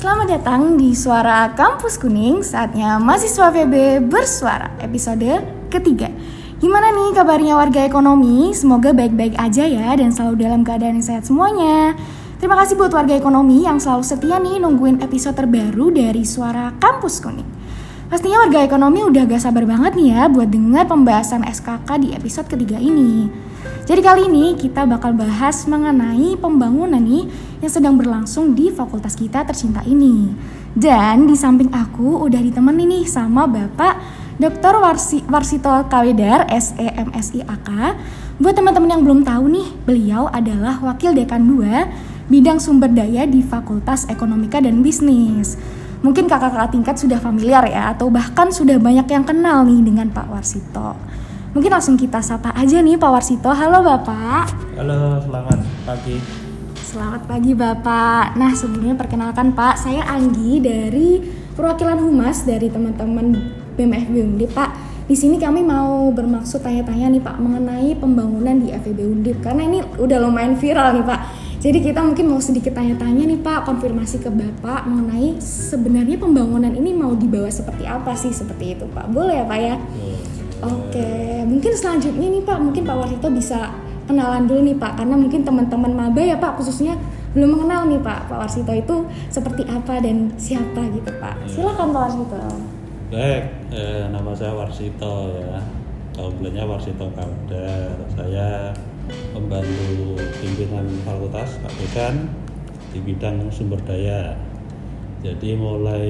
Selamat datang di Suara Kampus Kuning, saatnya mahasiswa PB bersuara, episode ketiga. Gimana nih kabarnya warga ekonomi? Semoga baik-baik aja ya dan selalu dalam keadaan yang sehat semuanya. Terima kasih buat warga ekonomi yang selalu setia nih nungguin episode terbaru dari Suara Kampus Kuning. Pastinya warga ekonomi udah gak sabar banget nih ya buat dengar pembahasan SKK di episode ketiga ini. Jadi kali ini kita bakal bahas mengenai pembangunan nih yang sedang berlangsung di fakultas kita tercinta ini. Dan di samping aku udah ditemenin nih sama Bapak Dr. Warsi, Warsito Kawedar, SEMSI AK. Buat teman-teman yang belum tahu nih, beliau adalah Wakil Dekan 2 bidang sumber daya di Fakultas Ekonomika dan Bisnis. Mungkin kakak-kakak tingkat sudah familiar ya, atau bahkan sudah banyak yang kenal nih dengan Pak Warsito. Mungkin langsung kita sapa aja nih Pak Warsito. Halo Bapak. Halo, selamat pagi. Selamat pagi Bapak. Nah sebelumnya perkenalkan Pak, saya Anggi dari perwakilan Humas dari teman-teman BMFB Undip Pak. Di sini kami mau bermaksud tanya-tanya nih Pak mengenai pembangunan di FEB Undip karena ini udah lumayan viral nih Pak. Jadi kita mungkin mau sedikit tanya-tanya nih Pak, konfirmasi ke Bapak mengenai sebenarnya pembangunan ini mau dibawa seperti apa sih seperti itu Pak. Boleh ya Pak ya? Oke, mungkin selanjutnya nih Pak, mungkin Pak Warsito bisa kenalan dulu nih Pak, karena mungkin teman-teman maba ya Pak khususnya belum mengenal nih Pak, Pak Warsito itu seperti apa dan siapa gitu Pak. Silakan Pak Warsito. Baik, eh, nama saya Warsito ya. Komplainnya Warsito Kaudar. Saya pembantu pimpinan fakultas Pak Dekan di bidang sumber daya. Jadi mulai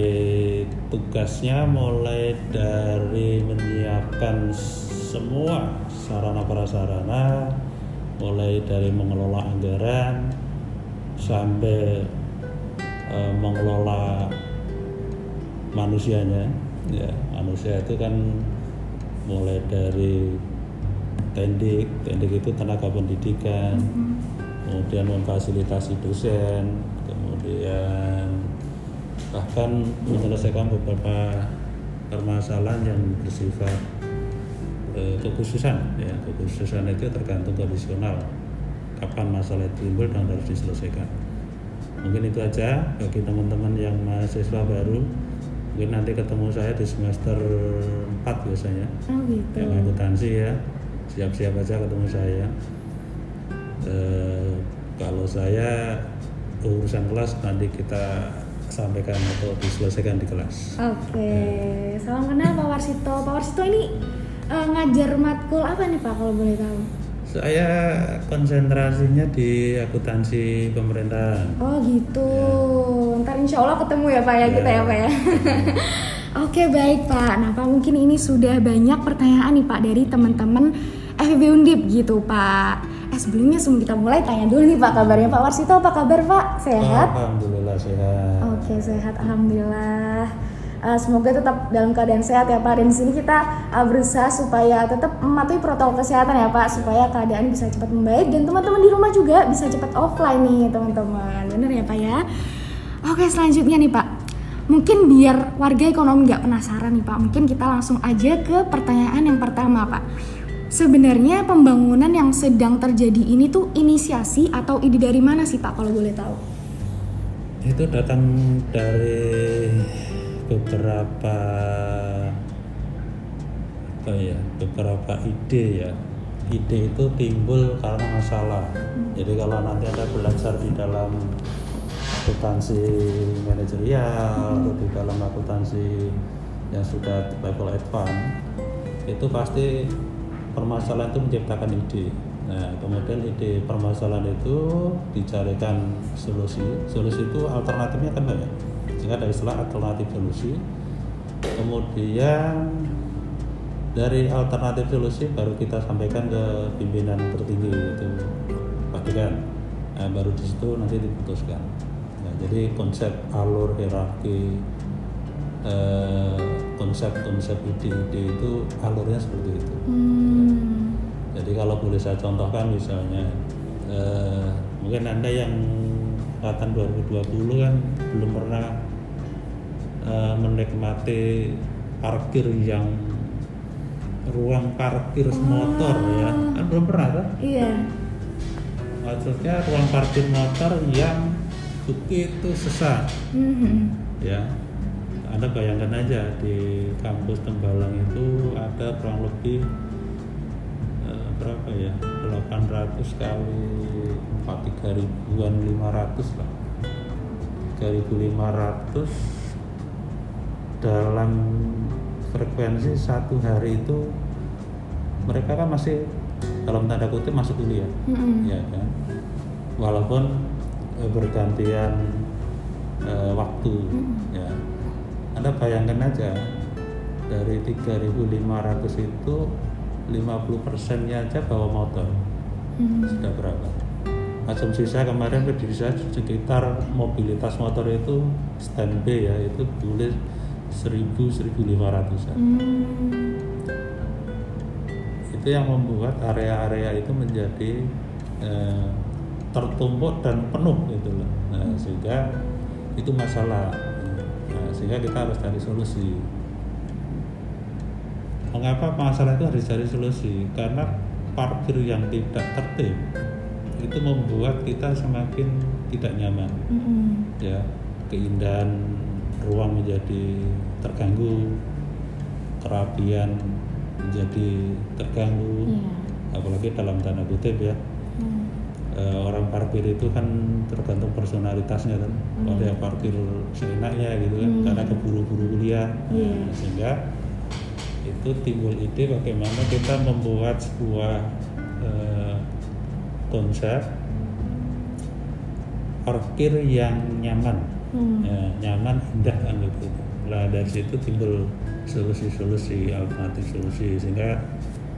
tugasnya mulai dari menyiapkan semua sarana prasarana, mulai dari mengelola anggaran sampai eh, mengelola manusianya. Ya, manusia itu kan mulai dari tendik, tendik itu tenaga pendidikan, kemudian memfasilitasi dosen, kemudian bahkan menyelesaikan beberapa permasalahan yang bersifat eh, kekhususan ya. Kekhususan itu tergantung kondisional. Kapan masalah itu timbul dan harus diselesaikan. Mungkin itu aja bagi teman-teman yang mahasiswa baru. Mungkin nanti ketemu saya di semester 4 biasanya. Oh gitu. yang akuntansi ya. Siap-siap aja ketemu saya. Eh, kalau saya urusan kelas nanti kita sampaikan atau diselesaikan di kelas Oke, salam kenal Pak Warsito. Pak Warsito ini eh, ngajar matkul apa nih Pak kalau boleh tahu? saya konsentrasinya di akuntansi pemerintahan Oh gitu. Ntar insya Allah ketemu ya Pak ya Ya. kita ya Pak ya. Oke baik Pak. Nah Pak mungkin ini sudah banyak pertanyaan nih Pak dari teman-teman FEB Undip gitu Pak. Eh sebelumnya sebelum kita mulai tanya dulu nih Pak kabarnya Pak Warsito apa kabar Pak? Sehat? Alhamdulillah sehat Oke sehat alhamdulillah. Eh, semoga tetap dalam keadaan sehat ya Pak. Dan di sini kita eh, berusaha supaya tetap mematuhi protokol kesehatan ya Pak, supaya keadaan bisa cepat membaik dan teman-teman di rumah juga bisa cepat offline nih teman-teman. Bener ya Pak ya? Oke selanjutnya nih Pak. Mungkin biar warga ekonomi nggak penasaran nih Pak, mungkin kita langsung aja ke pertanyaan yang pertama Pak. Sebenarnya pembangunan yang sedang terjadi ini tuh inisiasi atau ide dari mana sih Pak kalau boleh tahu? Itu datang dari beberapa apa ya beberapa ide ya. Ide itu timbul karena masalah. Jadi kalau nanti ada belajar di dalam akuntansi manajerial atau di dalam akuntansi yang sudah level advance itu pasti permasalahan itu menciptakan ide nah kemudian ide permasalahan itu dicarikan solusi. Solusi itu alternatifnya kan banyak sehingga ada istilah alternatif solusi. Kemudian dari alternatif solusi baru kita sampaikan ke pimpinan tertinggi itu Pak Dekan nah, baru di situ nanti diputuskan. Nah, jadi konsep alur hierarki eh, konsep-konsep ide-ide itu alurnya seperti itu. Hmm. Jadi kalau boleh saya contohkan misalnya eh, mungkin anda yang angkatan 2020 kan belum pernah eh, menikmati parkir yang ruang parkir motor ya. Kan belum pernah kan? Iya. maksudnya ruang parkir motor yang begitu sesak Mhm. ya. Anda bayangkan aja di kampus Tembalang itu ada kurang lebih berapa ya? 800 kali 4 tiga ribuan 500 lah. 3500 dalam frekuensi satu hari itu mereka kan masih dalam tanda kutip masuk kuliah. Mhm. ya kan? Walaupun eh, bergantian eh, waktu Mhm. ya. Anda bayangkan aja dari 3.500 itu 50 persennya aja bawa motor. Mhm. sudah berapa? Asumsi saya kemarin berdiri saya sekitar mobilitas motor itu stand B ya itu boleh 1000 1500 an Hmm. itu yang membuat area-area itu menjadi eh, tertumpuk dan penuh gitu loh. Nah, sehingga itu masalah. Nah, sehingga kita harus cari solusi mengapa masalah itu harus cari solusi karena parkir yang tidak tertib itu membuat kita semakin tidak nyaman Mhm. ya keindahan ruang menjadi terganggu kerapian menjadi terganggu Iya. apalagi dalam tanda kutip ya Hmm. Eh, orang parkir itu kan tergantung personalitasnya kan Hmm. ada yang parkir seenaknya gitu kan Hmm. karena keburu-buru kuliah. Nah, sehingga itu timbul ide bagaimana kita membuat sebuah eh, konsep parkir yang nyaman. Hmm. ya, nyaman indah kan gitu. Lah dari situ timbul solusi-solusi alternatif solusi. Sehingga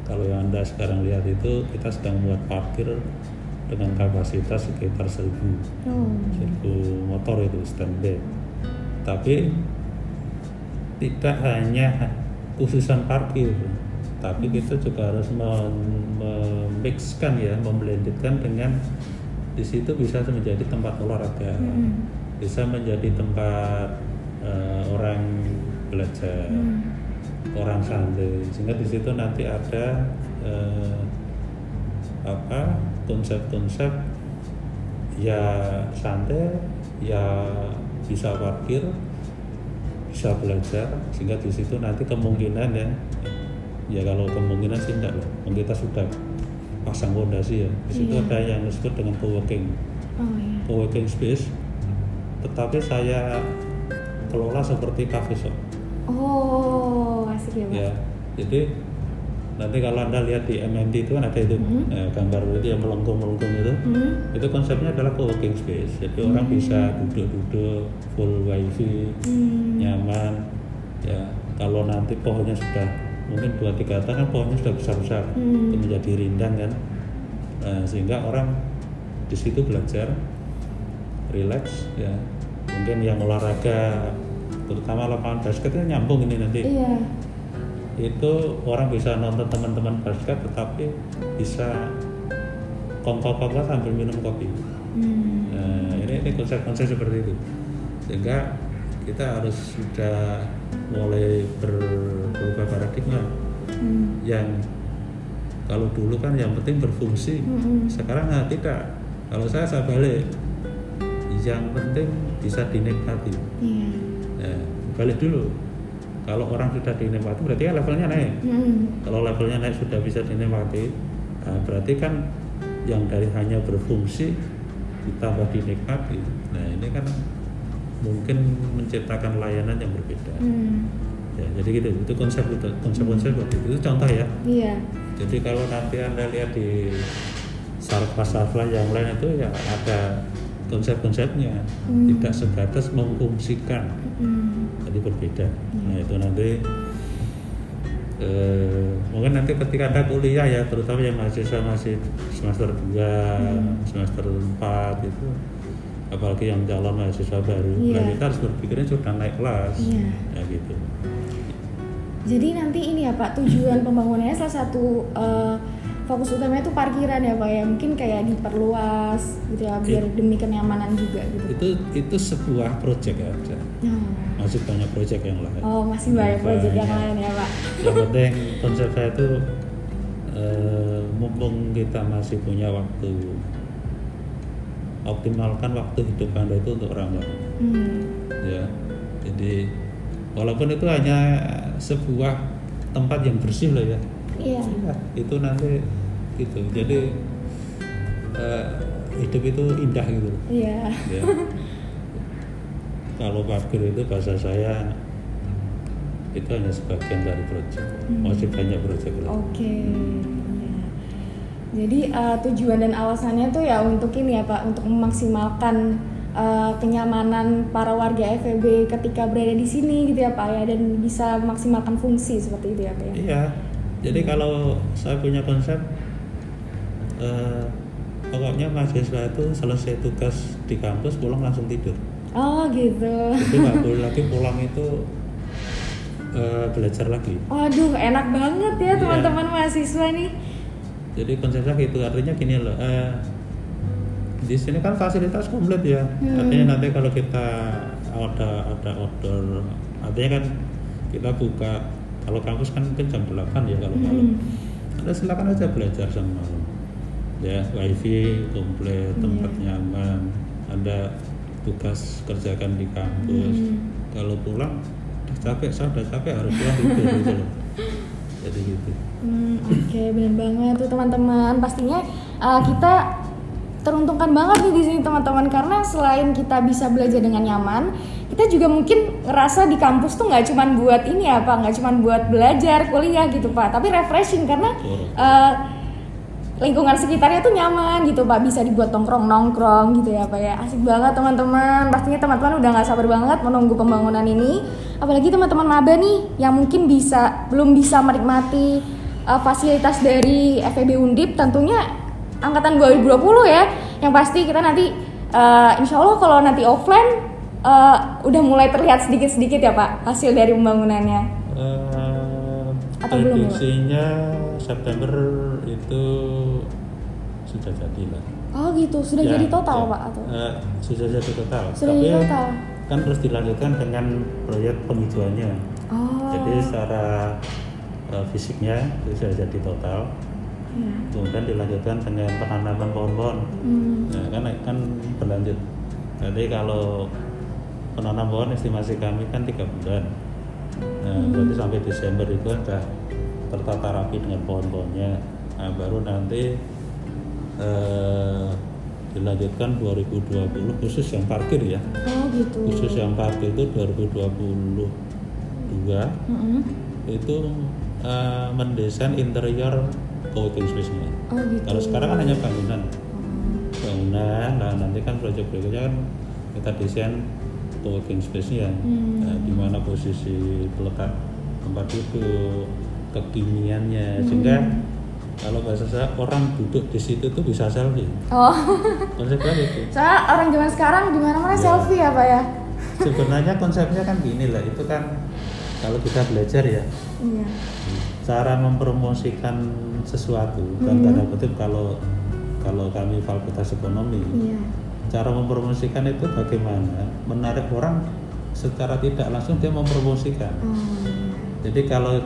kalau yang anda sekarang lihat itu kita sedang membuat parkir dengan kapasitas sekitar 1000 Oh. 1000 motor itu standby. Tapi tidak hanya khususan parkir tapi kita juga harus mem- memixkan ya memblendedkan dengan di situ bisa menjadi tempat olahraga Mhm. bisa menjadi tempat eh, orang belajar Hmm. orang santai sehingga di situ nanti ada eh, apa konsep-konsep ya santai ya bisa parkir bisa belajar sehingga di situ nanti kemungkinan ya ya kalau kemungkinan sih enggak loh kita sudah pasang fondasi ya di situ Iya. ada yang disebut dengan co-working Oh iya. co-working space tetapi saya kelola seperti cafe shop Oh, asik ya, Pak. ya jadi nanti kalau anda lihat di MMT itu kan ada itu Mhm. eh, gambar itu yang melengkung melengkung itu Hmm. itu konsepnya adalah co-working space jadi orang Hmm. bisa duduk-duduk full wifi Hmm. nyaman ya kalau nanti pohonnya sudah mungkin dua tiga tahun kan pohonnya sudah besar besar Hmm. itu menjadi rindang kan Nah, sehingga orang di situ belajar relax ya mungkin yang olahraga terutama lapangan basket kan nyambung ini nanti Iya. Itu orang bisa nonton teman-teman basket tetapi bisa kongkong-kongkong sambil minum kopi Hmm. Nah, ini ini konsep-konsep seperti itu. Sehingga kita harus sudah mulai ber- berubah paradigma Hmm. yang kalau dulu kan yang penting berfungsi. Hmm. Sekarang nah, tidak. Kalau saya saya balik. Yang penting bisa dinikmati. Iya. Nah, balik dulu. Kalau orang sudah dinikmati berarti kan levelnya naik. Hmm. Kalau levelnya naik sudah bisa dinikmati, nah berarti kan yang dari hanya berfungsi ditambah dinikmati. Nah ini kan mungkin menciptakan layanan yang berbeda. Hmm. Ya, jadi gitu, itu konsep itu, konsep-konsep seperti itu. Itu contoh ya. Iya. Jadi kalau nanti anda lihat di sarfa-sarfa yang lain itu ya ada konsep-konsepnya, Hmm. tidak sebatas memfungsikan Hmm. jadi berbeda. Nah itu nanti eh, mungkin nanti ketika anda kuliah ya, terutama yang mahasiswa masih semester 2, Hmm. semester 4 itu, apalagi yang calon mahasiswa baru, Iya. nah kita harus berpikirnya sudah naik kelas, Iya. ya gitu. Jadi nanti ini ya Pak, tujuan pembangunannya salah satu eh, fokus utamanya itu parkiran ya Pak ya. Mungkin kayak diperluas gitu ya biar Iya. demi kenyamanan juga gitu. Itu itu sebuah proyek aja, Oh. masih banyak proyek yang lain. Oh, masih banyak proyek yang lain ya Pak. Yang penting konsep saya itu eh, mumpung kita masih punya waktu optimalkan waktu hidup anda itu untuk orang lain Hmm. ya jadi walaupun itu hanya sebuah tempat yang bersih loh ya Iya. Ya, itu nanti gitu jadi eh, hidup itu indah gitu Iya. ya. kalau parkir itu bahasa saya itu hanya sebagian dari proyek Hmm. masih banyak proyek Oke. iya. Jadi eh, tujuan dan alasannya tuh ya untuk ini ya Pak, untuk memaksimalkan eh, kenyamanan para warga FEB ketika berada di sini gitu ya Pak ya dan bisa memaksimalkan fungsi seperti itu ya Pak ya. iya jadi kalau saya punya konsep eh, pokoknya mahasiswa itu selesai tugas di kampus pulang langsung tidur Oh gitu. itu nggak boleh lagi pulang itu eh, belajar lagi Waduh, enak banget ya Iya. teman-teman mahasiswa nih. jadi konsepnya gitu artinya gini loh eh, di sini kan fasilitas komplit ya Hmm. artinya nanti kalau kita ada ada order artinya kan kita buka kalau kampus kan mungkin jam 8 ya kalau malam Hmm. anda silakan aja belajar sama malam ya wifi komplit tempat Iya. nyaman anda tugas kerjakan di kampus Hmm. kalau pulang udah capek saya udah capek harus pulang tidur gitu loh jadi gitu Hmm, Oke, benar banget tuh teman-teman. Pastinya uh, kita teruntungkan banget nih di sini teman-teman karena selain kita bisa belajar dengan nyaman, kita juga mungkin ngerasa di kampus tuh nggak cuman buat ini ya pak, nggak cuman buat belajar kuliah gitu pak, tapi refreshing karena uh, lingkungan sekitarnya tuh nyaman gitu pak bisa dibuat nongkrong nongkrong gitu ya pak ya. Asik banget teman-teman. Pastinya teman-teman udah nggak sabar banget menunggu pembangunan ini. Apalagi teman-teman maba nih yang mungkin bisa belum bisa menikmati uh, fasilitas dari FEB Undip tentunya angkatan 2020 ya. Yang pasti kita nanti uh, insya Allah kalau nanti offline uh, udah mulai terlihat sedikit-sedikit ya pak hasil dari pembangunannya Eh, Atau belum, ya? prediksinya September itu sudah jadi lah. oh gitu sudah Ya, jadi total ya. pak atau Eh, sudah jadi total. Sudah Tapi jadi total. kan terus dilanjutkan dengan proyek penghijauannya. oh Jadi secara eh, fisiknya itu sudah jadi total. iya. Kemudian dilanjutkan dengan penanaman pohon-pohon. Hmm. Nah, kan kan berlanjut. Jadi kalau penanam pohon estimasi kami kan tiga bulan. Nah, Hmm. berarti sampai Desember itu sudah tertata rapi dengan pohon-pohonnya. Nah, baru nanti eh, dilanjutkan 2020 khusus yang parkir ya. Oh gitu. Khusus yang parkir itu 2022 Mm-mm. itu eh, mendesain interior co-working space-nya. Oh gitu. Kalau sekarang kan hanya bangunan bangunan nah nanti kan proyek berikutnya kan kita desain co-working space-nya Hmm. Nah, di mana posisi letak tempat duduk kekiniannya sehingga kalau bahasa saya orang duduk di situ tuh bisa selfie Oh, konsepnya gitu soalnya orang zaman sekarang di mana-mana Ya. selfie ya pak ya. sebenarnya konsepnya kan gini lah itu kan kalau kita belajar ya Iya. cara mempromosikan sesuatu dan Hmm. tanda kutip kalau kalau kami fakultas ekonomi Iya. Cara mempromosikan itu bagaimana menarik orang secara tidak langsung dia mempromosikan Oh, jadi kalau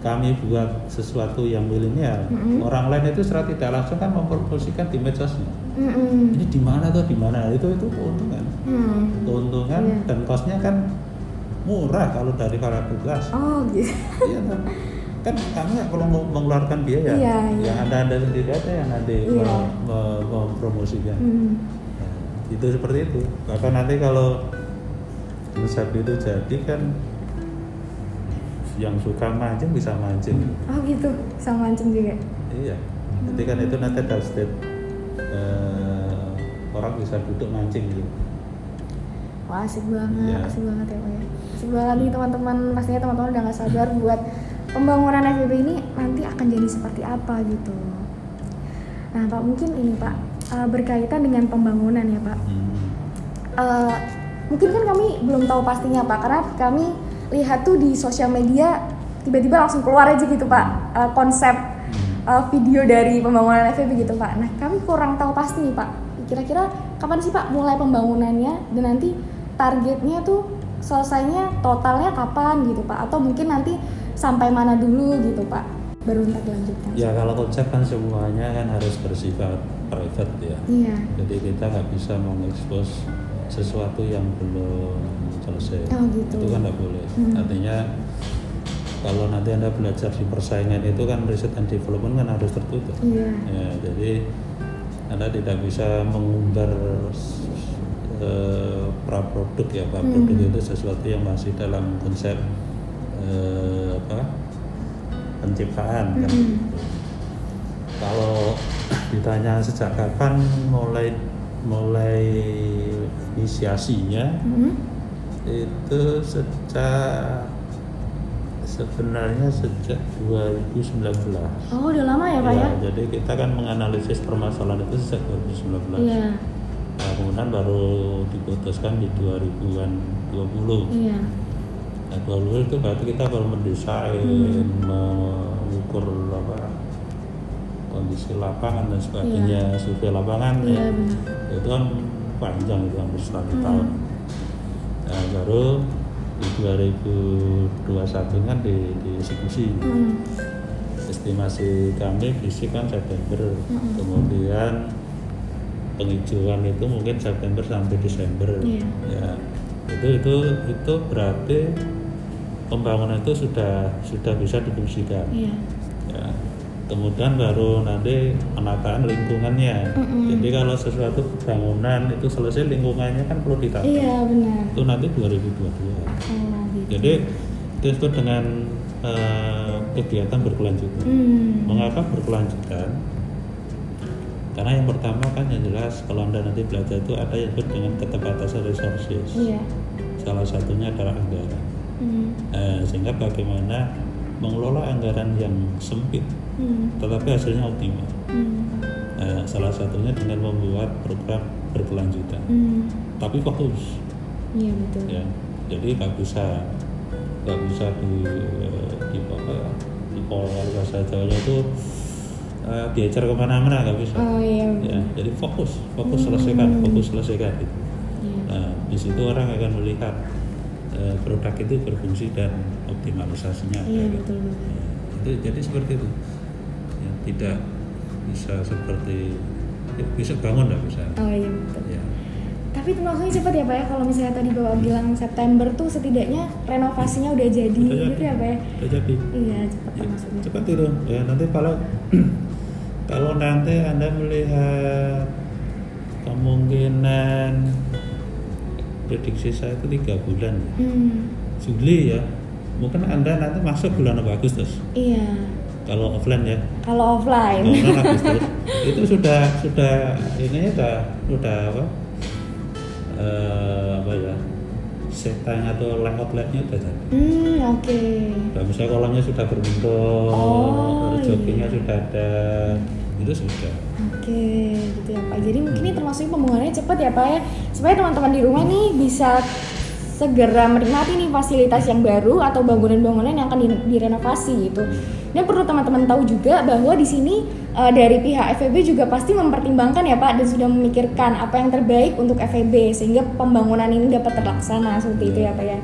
kami buat sesuatu yang milenial Mm-mm. orang lain itu secara tidak langsung kan mempromosikan di medsosnya Mm-mm. ini di mana tuh di mana itu itu keuntungan Hmm. keuntungan Iya. dan kosnya kan murah kalau dari fakultas Oh gitu. iya kan kan kami perlu meng- mengeluarkan biaya Iya, iya. yang anda anda sendiri aja yang nanti Iya. me- me- mempromosikan Hmm. Itu seperti itu bahkan nanti kalau konsep itu jadi kan yang suka mancing bisa mancing Oh gitu. Sama mancing juga. iya jadi kan itu nanti ada state eh, orang bisa duduk mancing gitu Wah asik banget, Iya. asik banget ya pak ya. Asik banget nih teman-teman. Pastinya teman-teman udah gak sabar buat pembangunan FBB ini nanti akan jadi seperti apa gitu. Nah pak mungkin ini pak eh, berkaitan dengan pembangunan ya pak. Eh, mungkin kan kami belum tahu pastinya pak karena kami lihat tuh di sosial media tiba-tiba langsung keluar aja gitu pak eh, konsep eh, video dari pembangunan FEB gitu pak. Nah kami kurang tahu pasti nih pak. Kira-kira kapan sih pak mulai pembangunannya dan nanti targetnya tuh selesainya totalnya kapan gitu pak? Atau mungkin nanti sampai mana dulu gitu pak? baru ntar dilanjutkan Ya kalau konsep kan semuanya kan harus bersifat private ya. iya Jadi kita nggak bisa mengekspos sesuatu yang belum selesai. Oh, gitu. Itu kan nggak boleh. Hmm. Artinya kalau nanti anda belajar di persaingan itu kan riset and development kan harus tertutup. iya Ya, jadi anda tidak bisa mengumbar eh, praproduk ya praproduk Hmm. itu sesuatu yang masih dalam konsep eh, apa penciptaan kan. Mm-mm. Kalau ditanya sejak kapan mulai mulai inisiasinya Mm-mm. itu sejak sebenarnya sejak 2019. oh udah lama ya pak ya, jadi kita kan menganalisis permasalahan itu sejak 2019. iya Nah, kemudian baru diputuskan di 2000-an 20. iya Nah, 20 itu berarti kita baru mendesain, Hmm. mengukur apa kondisi lapangan dan sebagainya, survei lapangan iya ya. benar Itu kan panjang itu hampir setahun Hmm. tahun. Nah, baru di 2021 kan di, dieksekusi. Mm. Estimasi kami fisik kan September, Hmm. kemudian penghijauan itu mungkin September sampai Desember. Iya. Ya, itu itu itu berarti pembangunan itu sudah sudah bisa difungsikan. Ya. Kemudian baru nanti penataan lingkungannya. Mm-mm. Jadi kalau sesuatu bangunan itu selesai lingkungannya kan perlu ditata. iya benar Itu nanti 2022. oh gitu Jadi itu dengan eh, kegiatan berkelanjutan. Hmm. Mengapa berkelanjutan? Karena yang pertama kan yang jelas kalau anda nanti belajar itu ada yang disebut dengan keterbatasan resources. iya Salah satunya adalah anggaran. Hmm. Eh, sehingga bagaimana mengelola anggaran yang sempit Hmm. tetapi hasilnya optimal. Hmm. Eh, salah satunya dengan membuat program berkelanjutan. Hmm. Tapi fokus, iya betul ya. Jadi nggak bisa nggak bisa di di apa ya, di kalau bahasa Jawanya itu diecer ke mana-mana nggak bisa. oh iya Ya, jadi fokus, fokus selesaikan, fokus selesaikan. Gitu. iya Nah, di situ orang akan melihat eh, produk itu berfungsi dan optimalisasinya. iya betul Ya, itu jadi seperti itu. Ya, tidak bisa seperti ya, bisa bangun nggak bisa. oh iya betul Ya. Tapi itu maksudnya cepat ya Pak ya kalau misalnya tadi Bapak bilang September tuh setidaknya renovasinya udah jadi Udah gitu ya Pak ya? Udah jadi. Iya cepat Ya, maksudnya. cepat itu. Ya nanti kalau kalau nanti anda melihat kemungkinan prediksi saya itu tiga bulan ya. Hmm, Juli ya mungkin anda nanti masuk bulan Agustus iya. Kalau offline ya Kalau offline. Agustus itu sudah sudah ini udah udah apa eh, apa ya setting atau layout labnya udah jadi hmm oke. Nah, misalnya kolamnya sudah berbentuk, Oh, joggingnya iya. sudah ada, itu sudah. Oke gitu ya Pak. Jadi mungkin ini termasuk pembangunannya cepat ya Pak ya. Supaya teman-teman di rumah nih bisa segera menikmati nih fasilitas yang baru atau bangunan-bangunan yang akan di- direnovasi gitu. Dan perlu teman-teman tahu juga bahwa di sini eh, dari pihak FEB juga pasti mempertimbangkan ya Pak dan sudah memikirkan apa yang terbaik untuk FEB sehingga pembangunan ini dapat terlaksana seperti itu ya Pak ya.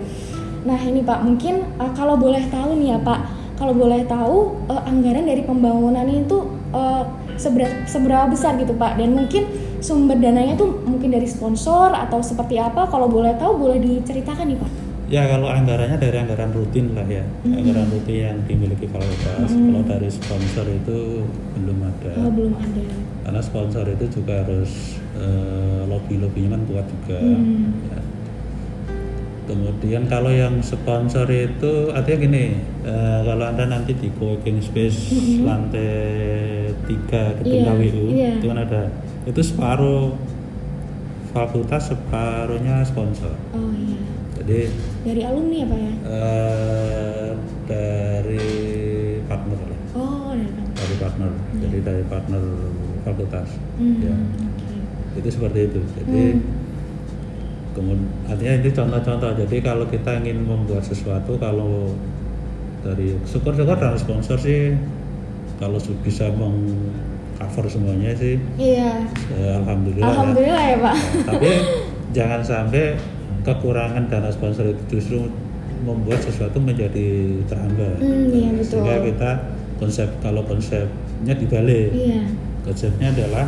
Nah ini Pak mungkin eh, kalau boleh tahu nih ya Pak, kalau boleh tahu eh, anggaran dari pembangunan itu eh, seberapa, seberapa besar gitu Pak dan mungkin sumber dananya tuh mungkin dari sponsor atau seperti apa kalau boleh tahu boleh diceritakan nih Pak. Ya kalau anggarannya dari anggaran rutin lah ya, anggaran rutin yang dimiliki fakultas. Kalau dari sponsor itu belum ada, Oh belum ada. karena sponsor itu juga harus eh, lobby-lobbynya kan kuat juga. Hmm. Ya. Kemudian kalau yang sponsor itu artinya gini, eh, kalau anda nanti di co-working space lantai tiga gedung Iya, KWU iya. itu kan ada itu separuh fakultas separuhnya sponsor. Oh iya. Jadi Dari alumni ya Pak ya? eh, dari partner lah, Oh dari Pak. dari partner. Jadi dari partner fakultas. Hmm, Ya, oke. itu seperti itu. Jadi Hmm. kemudian artinya ini contoh-contoh. Jadi kalau kita ingin membuat sesuatu, kalau dari syukur-syukur dari sponsor sih, kalau bisa mengcover semuanya sih, Iya. eh, alhamdulillah. ya. Alhamdulillah ya Pak. Nah, tapi jangan sampai kekurangan dana sponsor itu justru membuat sesuatu menjadi terhambat. Hmm, iya, betul. Sehingga kita konsep kalau konsepnya dibalik Iya. konsepnya adalah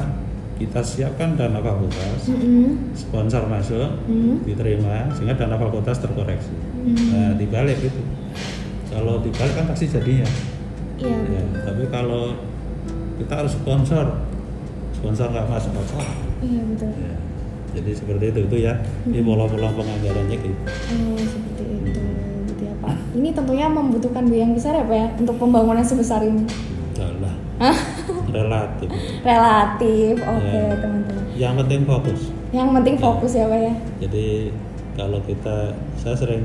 kita siapkan dana fakultas Mm-mm. sponsor masuk Hmm. diterima sehingga dana fakultas terkoreksi Hmm. nah dibalik gitu kalau dibalik kan pasti jadinya Iya. ya, tapi kalau kita harus sponsor sponsor nggak masuk apa Iya betul. ya. jadi seperti itu itu ya ini pola-pola penganggarannya gitu Oh, seperti itu. Gitu ya, Pak. Ini tentunya membutuhkan biaya yang besar ya, Pak ya, untuk pembangunan sebesar ini. Udahlah, relatif Relatif. Oke, Ya. teman-teman. yang penting fokus Yang penting fokus ya, Pak ya. jadi kalau kita saya sering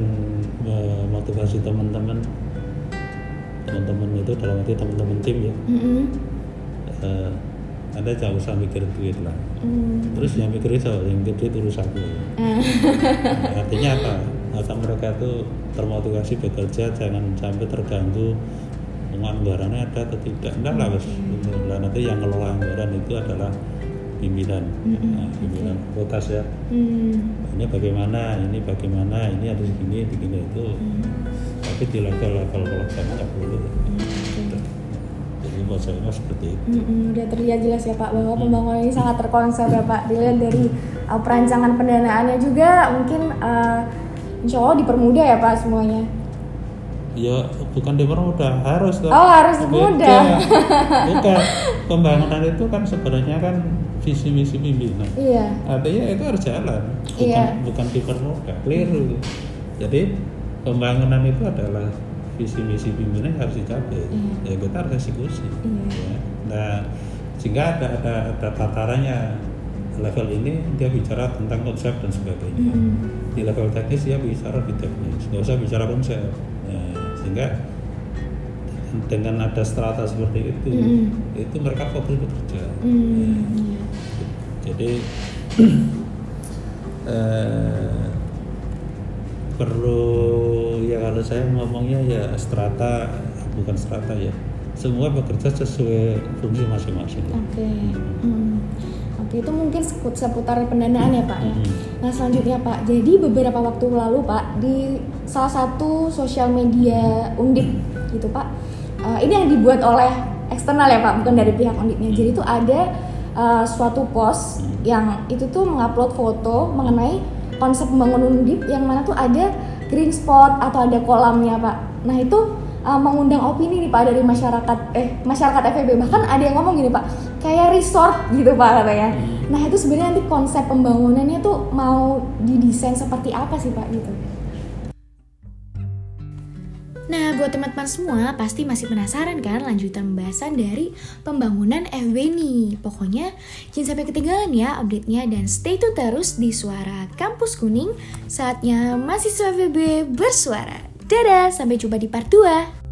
memotivasi teman-teman teman-teman itu dalam arti teman-teman tim ya Mm-mm. Anda jangan usah mikir duit lah. Mm. terus yang mikir itu yang mikir duit urus aku. Nah, artinya apa? Agar mereka itu termotivasi bekerja jangan sampai terganggu anggarannya ada atau tidak. Enggak lah bos. Nah, nanti yang ngelola anggaran itu adalah pimpinan. Nah, pimpinan kotas ya. Hmm. ini bagaimana? Ini bagaimana? Ini harus begini begini itu. Tapi di level-level pelaksana nggak perlu. Gitu. Buat saya seperti itu Mm-mm, udah terlihat jelas ya Pak bahwa pembangunan ini sangat terkonsep ya Pak. Dilihat dari uh, perancangan pendanaannya juga mungkin uh, Insya Allah dipermudah ya Pak semuanya. ya bukan dipermudah harus. Oh, harus Bukan. dipermudah. bukan pembangunan itu kan sebenarnya kan visi misi pimpinan Iya. artinya itu harus jalan bukan Iya. bukan dipermudah keliru jadi pembangunan itu adalah visi misi pimpinan harus dicapai Iya. ya kita harus eksekusi Iya. ya. nah sehingga ada ada ada tatarannya level ini dia bicara tentang konsep dan sebagainya Mm-mm. di level teknis dia bicara di teknis nggak usah bicara konsep Nah, sehingga dengan ada strata seperti itu Mm-mm. itu mereka fokus bekerja Mm, iya. jadi eh, perlu ya kalau saya ngomongnya ya strata bukan strata ya semua bekerja sesuai fungsi masing-masing Oke. Mm. Oke, itu mungkin seput- seputar pendanaan ya Pak ya. Mm. Nah selanjutnya Pak, jadi beberapa waktu lalu Pak di salah satu sosial media Undip gitu Pak, eh, ini yang dibuat oleh eksternal ya Pak, bukan dari pihak Undipnya. Jadi itu ada eh, suatu post yang itu tuh mengupload foto mengenai konsep pembangunan Undip yang mana tuh ada green spot atau ada kolamnya Pak. Nah itu eh, mengundang opini nih Pak dari masyarakat eh masyarakat FEB bahkan ada yang ngomong gini Pak kayak resort gitu Pak katanya. Nah itu sebenarnya nanti konsep pembangunannya tuh mau didesain seperti apa sih Pak gitu? Nah, buat teman-teman semua pasti masih penasaran kan lanjutan pembahasan dari pembangunan FB nih. Pokoknya jangan sampai ketinggalan ya update-nya dan stay tune terus di Suara Kampus Kuning. Saatnya mahasiswa FB bersuara. Dadah, sampai jumpa di part 2.